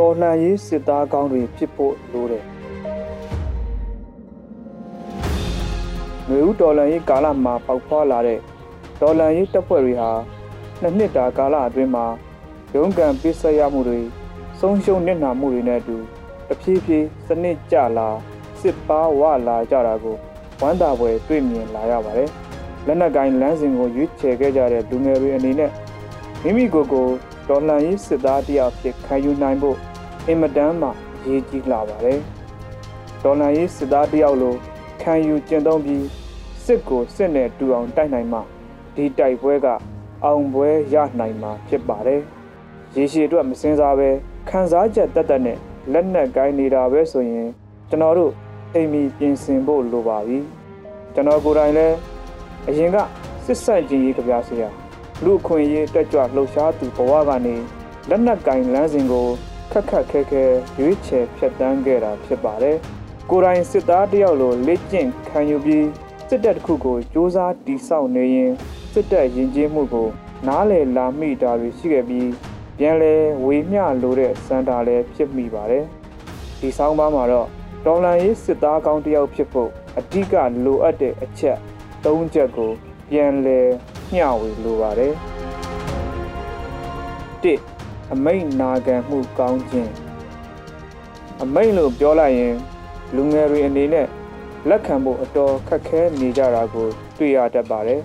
တော်လှန်ရေးစစ်သားကောင်းတွေဖြစ်ဖို့လိုတယ်။မျိုးဦးတော်လှန်ရေးကာလမှာပေါက်ဖွာလာတဲ့တော်လှန်ရေးတပ်ဖွဲ့တွေဟာနှစ်နှစ်တာကာလအတွင်းမှာရုန်းကန်ပစ်ဆက်ရမှုတွေဆုံးရှုံးနစ်နာမှုတွေနဲ့အတူတဖြည်းဖြည်းစနစ်ကျလာစစ်ပါဝလာကြတာကိုဝမ်းသာပွဲတွေ့မြင်လာရပါတယ်။လက်နက်ကိုင်းလမ်းစဉ်ကိုရွေးချယ်ခဲ့ကြတဲ့လူငယ်တွေအနေနဲ့မိမိကိုယ်ကိုတော်လှန်ရေးစစ်သားတယောက်ဖြစ်ခံယူနိုင်ဖို့ အင်မတန်မှအရေးကြီးလာပါတယ်။ဒေါ်လာရေးစစ်သားတယောက်လိုခံယူကျင့်သုံးပြီးစစ်ကိုစစ်နဲ့တူအောင်တိုက်နိုင်မှဒီတိုက်ပွဲကအောင်ပွဲရနိုင်မှာဖြစ်ပါတယ်။ရေရှည်အတွက်မစင်စားပဲခံစားချက်တက်တက်နဲ့လက်နက်ကိုင်းနေတာပဲဆိုရင်ကျွန်တော်တို့အိမ်မီပြင်ဆင်ဖို့လိုပါပြီ။ကျွန်တော်ကိုယ်တိုင်လည်းအရင်ကစစ်ဆက်ခြင်းရေးကြပြစရာလူအခွင့်အရေးတက်ကြွလှုပ်ရှားသူဘဝကနေလက်နက်ကင်လမ်းစဉ်ကို ခက်ခက်ခဲခဲရွေးချယ်ဖြတ်တန်းခဲ့တာဖြစ်ပါတယ်။ကိုယ်တိုင်စစ်သားတယောက်လိုလက်ကျင့်ခံယူပြီးစစ်တပ်တစ်ခုကိုစ조사တိဆောက်နေရင်စစ်တပ်ယဉ်ကျေးမှုကို နားလည်လာမိတာတွေရှိခဲ့ပြီးပြန်လဲဝေမျှလိုတဲ့စံတာလည်းဖြစ်မိပါတယ်။ဒီဆောင်းပါးမှာတော့တော်လန်ရေးစစ်သားကောင်းတယောက်ဖြစ်ဖို့အဓိကလိုအပ်တဲ့အချက်၃ချက်ကို ပြန်လဲမျှဝေလိုပါတယ်၁ အမိတ်နာခံမှုကောင်းခြင်းအမိတ်လို့ပြောလိုက်ရင်လူငယ်တွေအနေနဲ့လက်ခံဖို့အတော်ခက်ခဲနေကြတာကို တွေ့ရတတ်ပါတယ်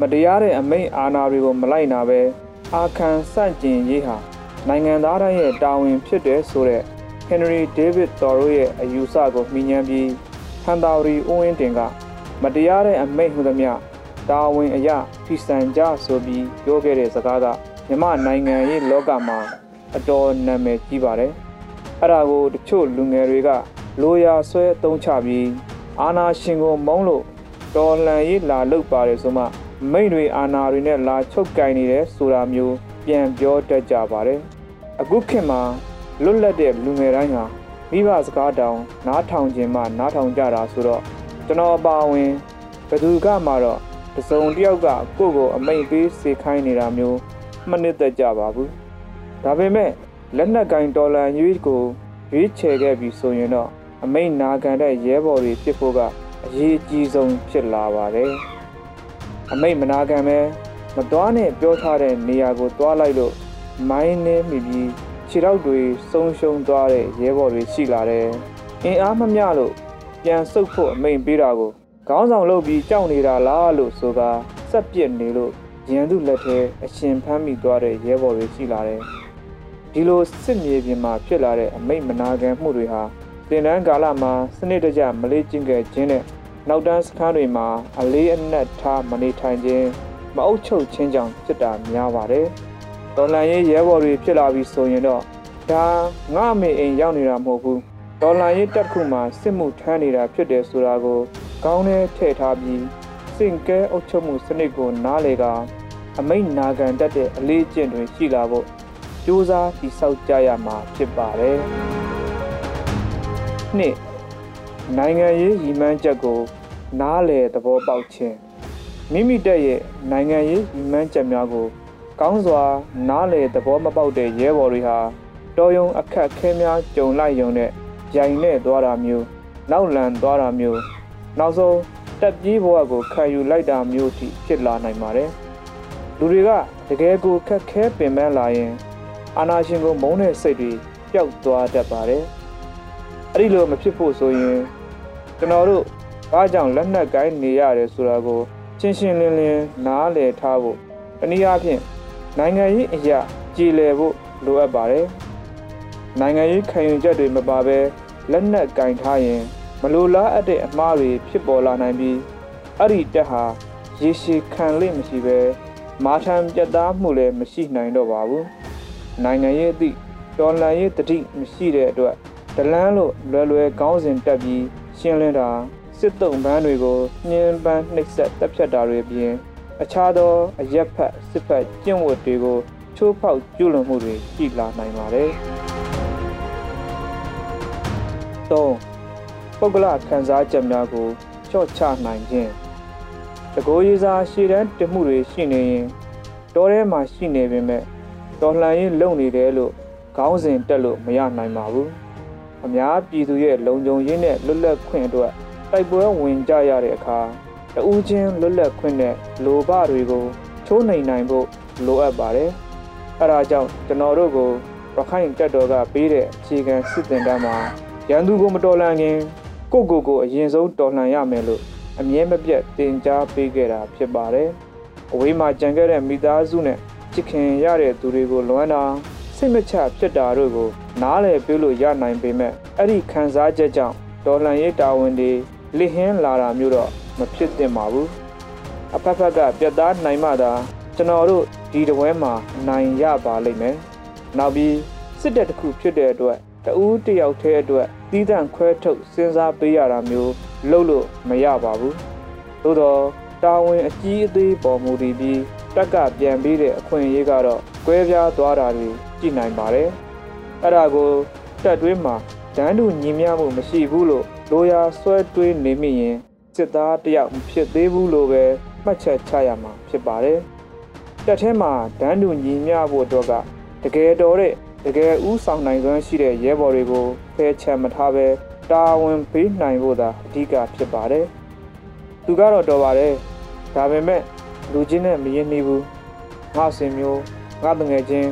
မတရားတဲ့အမိတ်အာဏာတွေကိုမလိုက်နာပဲအာခံစန့်ကျင်ရေးဟာနိုင်ငံသားတိုင်းရဲ့တာဝန်ဖြစ်တယ်ဆိုတဲ့ Henry David Thoreau ရဲ့အယူဆကိုမှီညမ်းပြီးဟန်တာဝရီဦးဝင်းတင်က မတရားတဲ့အမိတ်ဟူသည်မြတာဝန်အရာဖိစံကြဆိုပြီးပြောခဲ့တဲ့စကားက မြမနိုင်ငံရေးလောကမှာအတော်နာမည်ကြီးပါတယ်။အဲ့ဒါကိုတချို့လူငယ်တွေကလိုရာဆွဲသုံးချပြီးအာနာရှင်ကိုမုန်းလို့တော်လှန်ရေးလာလုပ်ပါတယ်ဆိုမှမိတ်တွေအာနာတွေနဲ့လာချုပ်ကင်နေတယ်ဆိုတာမျိုးပြန်ပြောတတ်ကြပါတယ်။အခုခေတ်မှာလွတ်လပ်တဲ့လူငယ်တိုင်းဟာမိဘစကားတောင်နားထောင်ခြင်းမှနားထောင်ကြတာဆိုတော့ကျွန်တော်အပါဝင်ဘယ်သူကမှတော့တစုံတယောက်ကကိုယ့်ကိုအမိတ်ပေးစေခိုင်းနေတာမျိုး မနစ်သက်ကြပါဘူးဒါပေမဲ့လက်နက်ကင်တော်လန်ရွေးကိုရွေးချယ်ခဲ့ပြီဆိုရင်တော့အမိတ်နာခံတဲ့ရဲဘော်တွေဖြစ်ဖို့ကအရေးအကြီးဆုံးဖြစ်လာပါတယ်အမိတ်မနာခံပဲမသွားနဲ့ပြောထားတဲ့နေရာကိုသွားလိုက်လို့မိုင်းနေမိပြီးခြေထောက်တွေဆုံးရှုံးသွားတဲ့ရဲဘော်တွေရှိလာတယ်အင်အားမမျှလို့ပြန်ဆုတ်ဖို့အမိန်ပေးတာကိုခေါင်းဆောင်လုပ်ပြီးကြောက်နေတာလားလို့ဆိုကာစက်ပြစ်နေလို့ ရန်သူလက်ထဲအရှင်ဖမ်းမိသွားတဲ့ရဲဘော်တွေရှိလာတယ်။ဒီလိုစစ်မြေပြင်မှာဖြစ်လာတဲ့အမိတ်မနာခံမှုတွေဟာတင်တန်းကာလမှာစနစ်တကျမလေးကျင့်ခဲ့ခြင်းနဲ့နောက်တန်းစခန်းတွေမှာအလေးအနက်ထားမနေထိုင်ခြင်းမအုပ်ချုပ်ခြင်းကြောင့်ဖြစ်တာများပါတယ်။တော်လန်ရေးရဲဘော်တွေဖြစ်လာပြီဆိုရင်တော့ဒါငါအမေအိမ်ရောက်နေတာမဟုတ်ဘူး။တော်လန်ရေးတက်ခုမှာစစ်မှုထမ်းနေတာဖြစ်တယ်ဆိုတာကိုကောင်းတဲ့ထည့်ထားပြီး စင်ကဲအုပ်ချုပ်မှုစနစ်ကိုနားလေကအမိတ်နာခံတတ်တဲ့အလေးအကျင့်တွေရှိလာဖို့ကြိုးစားတည်ဆောက်ကြရမှာဖြစ်ပါတယ်။နှစ်နိုင်ငံရေးရည်မှန်းချက်ကို နားလေသဘောပေါက်ခြင်းမိမိတက်ရဲ့နိုင်ငံရေးရည်မှန်းချက်များကို ကောင်းစွာ နားလေသဘောမပေါက်တဲ့ရဲဘော်တွေဟာတော်ယုံအခက်ခဲများကြုံလိုက်ရုံနဲ့ရိုင်နဲ့သွားတာမျိုး နောက်လန်သွားတာမျိုး နောက်ဆုံး တက်ပြေးဘဝကိုခံယူလိုက်တာမျိုးထိဖြစ်လာနိုင်ပါတယ်လူတွေကတကယ်ကိုခက်ခဲပင်ပန်းလာရင် အာနာရှင်ကိုမုန်းတဲ့စိတ်တွေပျောက်သွားတတ်ပါတယ်အဲ့ဒီလိုမဖြစ်ဖို့ဆိုရင်ကျွန်တော်တို့ဘာကြောင့်လက်နက်ကိုင်းနေရတယ်ဆိုတာကိုရှင်းရှင်းလင်းလင်းနားလည်ထားဖို့တနည်းအားဖြင့်နိုင်ငံရေးအရာကြည်လည်ဖို့လိုအပ်ပါတယ်နိုင်ငံရေးခံယူချက်တွေမပါဘဲလက်နက်ကင်ထားရင် မလိုလားအပ်တဲ့အမှားတွေဖြစ်ပေါ်လာနိုင်ပြီးအဲ့ဒီတက်ဟာရေရှည်ခံလိမ့်မရှိပဲမာထံပြတ်သားမှုလည်းမရှိနိုင်တော့ပါဘူးနိုင်ငံရေးအသည့်တော်လှန်ရေးတတိမရှိတဲ့အတွက်ဒလန်းလို့လွယ်လွယ်ကောင်းစဉ်တက်ပြီးရှင်းလင်းတာစစ်တုံးပန်းတွေကိုညှင်းပန်းနှိပ်စက်တပ်ဖြတ်တာတွေပြင်အခြားသောအရက်ဖက်စစ်ဖက်ကျင့်ဝတ်တွေကိုချိုးဖောက်ကျူးလွန်မှုတွေရှိလာနိုင်ပါတယ်၃ ပုဂ္ဂလခံစားချက်များကိုချော့ချနိုင်ခြင်းတကိုးရေးစားရှည်တန်းတမှုတွေရှိနေရင်တောထဲမှာရှိနေပေမဲ့တော်လှန်ရေးလုပ်နေတယ်လို့ခေါင်းစဉ်တက်လို့မရနိုင်ပါဘူးအများပြည်သူရဲ့လုံခြုံရေးနဲ့လွတ်လပ်ခွင့်အတွက်တိုက်ပွဲဝင်ကြရတဲ့အခါတဦးချင်းလွတ်လပ်ခွင့်နဲ့လိုဘတွေကိုချိုးနှိမ်နိုင်ဖို့လိုအပ်ပါတယ်အဲဒါကြောင့်ကျွန်တော်တို့ကိုရခိုင်တပ်တော်ကပေးတဲ့အခြေခံစစ်တင်တမ်းမှာရန်သူကိုမတော်လှန်ခင် ကိုကိုကိုအရင်ဆုံးတော်လှန်ရမယ်လို့အမြဲမပြတ်တင် जा ပေးခဲ့တာဖြစ်ပါတယ်အဝေးမှာကြံခဲ့တဲ့မိသားစုနဲ့ချစ်ခင်ရတဲ့သူတွေကိုလွမ်းတာစိတ်မချဖြစ်တာတို့ကိုနားလည်ပြလို့ရနိုင်ပေမဲ့အဲ့ဒီခံစားချက်ကြောင့်ဒေါ်လန်ရေးတာဝန်တွေလိဟင်းလာတာမျိုးတော့မဖြစ်သင့်ပါဘူးအဖက်ဖက်ကပြတ်သားနိုင်မှသာကျွန်တော်တို့ဒီတပွဲမှာနိုင်ရပါလိမ့်မယ်နောက်ပြီးစစ်တပ်တစ်ခုဖြစ်တဲ့အတွက်တဦးတယောက်တည်းအတွက် တီးတန့်ခွဲထုတ်စဉ်းစားပေးရတာမျိုးလုပ်လို့မရပါဘူးသို့တော့တာဝန်အကြီးအသေးပေါ်မူတည်ပြီးတက်ကပြန်ပြီးတဲ့အခွင့်အရေးကတော့ကွဲပြားသွားတာတွေကြည့်နိုင်ပါတယ်အဲ့ဒါကိုတက်တွင်းမှာဒန်းတူညီမျှမှုမရှိဘူးလို့လိုရာဆွဲတွေးနေမိရင်စစ်သားတယောက်မဖြစ်သေးဘူးလို့ပဲမှတ်ချက်ချရမှာဖြစ်ပါတယ်တက်ထဲမှာဒန်းတူညီမျှဖို့တော့ကတကယ်တော်တဲ့ တကယ်ဥဆောင်နိုင်စွမ်းရှိတဲ့ရဲဘော်တွေကိုဖယ်ချန်မထားပဲတာဝန်ပေးနိုင်ဖို့သာအဓိကဖြစ်ပါတယ်သူကတော့တော်ပါတယ်ဒါပေမဲ့လူချင်းနဲ့မရင်းနှီးဘူးငါစင်မျိုးငါတငယ်ချင်း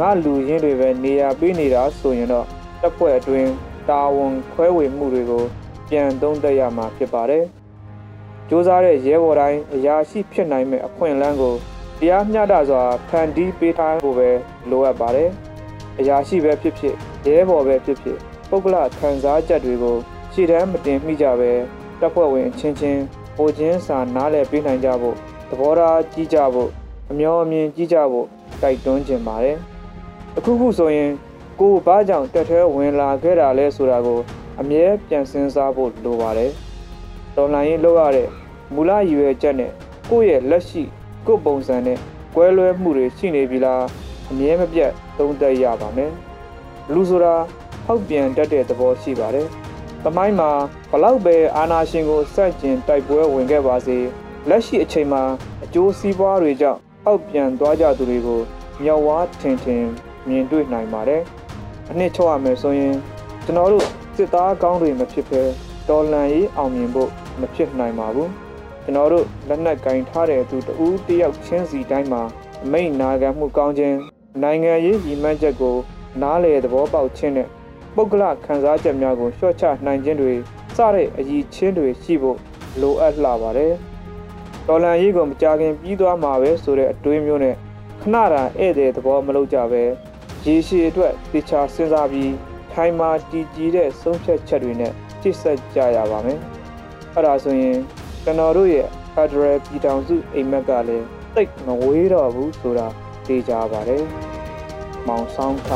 ငါလူရင်းတွေပဲနေရာပေးနေတာဆိုရင်တော့တပ်ဖွဲ့အတွင်းတာဝန်ခွဲဝေမှုတွေကိုပြန်သုံးသပ်ရမှာဖြစ်ပါတယ်။စ조사တဲ့ရဲဘော်တိုင်းအရာရှိဖြစ်နိုင်မဲ့အခွင့်အလမ်းကိုတရားမျှတစွာဖန်တီးပေးထားဖို့ပဲလိုအပ်ပါတယ်။ အရာရှိပဲဖြစ်ဖြစ်ရဲဘော်ပဲဖြစ်ဖြစ်ပုဂ္ဂလခံစားချက်တွေကိုရှေ့တန်းမတင်မိကြပဲတပ်ဖွဲ့ဝင်အချင်းချင်းဟိုချင်းစာနားလည်ပေးနိုင်ကြဖို့သဘောထားကြီးကြဖို့အမျောအမြင်ကြီးကြဖို့တိုက်တွန်းခြင်းပါတယ်။အခုခုဆိုရင်ကိုဘာကြောင့်တက်ထဲဝင်လာခဲ့တာလဲဆိုတာကို အမြဲပြန်စဉ်းစားဖို့လိုပါတယ်။တော်လိုင်းရင်လောက်ရတဲ့မူလရည်ရွယ်ချက်နဲ့ကိုယ့်ရဲ့လက်ရှိကိုယ့်ပုံစံနဲ့ကွဲလွဲမှုတွေရှိနေပြီလား အမြဲမပြတ်သုံးသပ်ရပါမယ်။လူဆိုတာဟောက်ပြန်တတ်တဲ့သဘောရှိပါတယ်။သမိုင်းမှာဘလောက်ပဲအာနာရှင်ကိုစန့်ကျင်တိုက်ပွဲဝင်ခဲ့ပါစေလက်ရှိအချိန်မှာအကျိုးစီးပွားတွေကြောင့်ဟောက်ပြန်သွားကြသူတွေကိုမြောက်ဝါထင်ထင်မြင်တွေ့နိုင်ပါတယ်။အနှစ်ချုပ်ရမယ်ဆိုရင်ကျွန်တော်တို့စစ်သားကောင်းတွေမဖြစ်ဘဲတော်လန်ရေးအောင်မြင်ဖို့မဖြစ်နိုင်ပါဘူး။ကျွန်တော်တို့လက်နက်ကင်ထားတဲ့သူတဦးတယောက်ချင်းစီတိုင်းမှာအမိတ်နာခံမှုကောင်းခြင်း နိုင်ငံရေးရည်မှန်းချက်ကို နားလေသဘောပေါက်ခြင်းနဲ့ပုဂ္ဂလခံစားချက်များကိုလျှော့ချနိုင်ခြင်းတွေစတဲ့အည်ချင်းတွေရှိဖို့လိုအပ်လာပါတယ်။တော်လန်ရေးကိုမကြခင်ပြီးသွားမှာပဲဆိုတဲ့အတွေးမျိုးနဲ့ခဏတာဧည့်သည်သဘောမလုပ်ကြပဲရေရှည်အတွက်တေချာစဉ်းစားပြီးထိုင်မာတည်ကြည်တဲ့ဆုံးဖြတ်ချက်တွေနဲ့จิตဆက်ကြရပါမယ်။အဲ့ဒါဆိုရင်ကျွန်တော်တို့ရဲ့ Federal ပြည်ထောင်စုအိမ်မက်ကလည်းတိတ်မဝေးတော့ဘူးဆိုတာသိကြပါတယ်။ မောင်ဆောင်ခ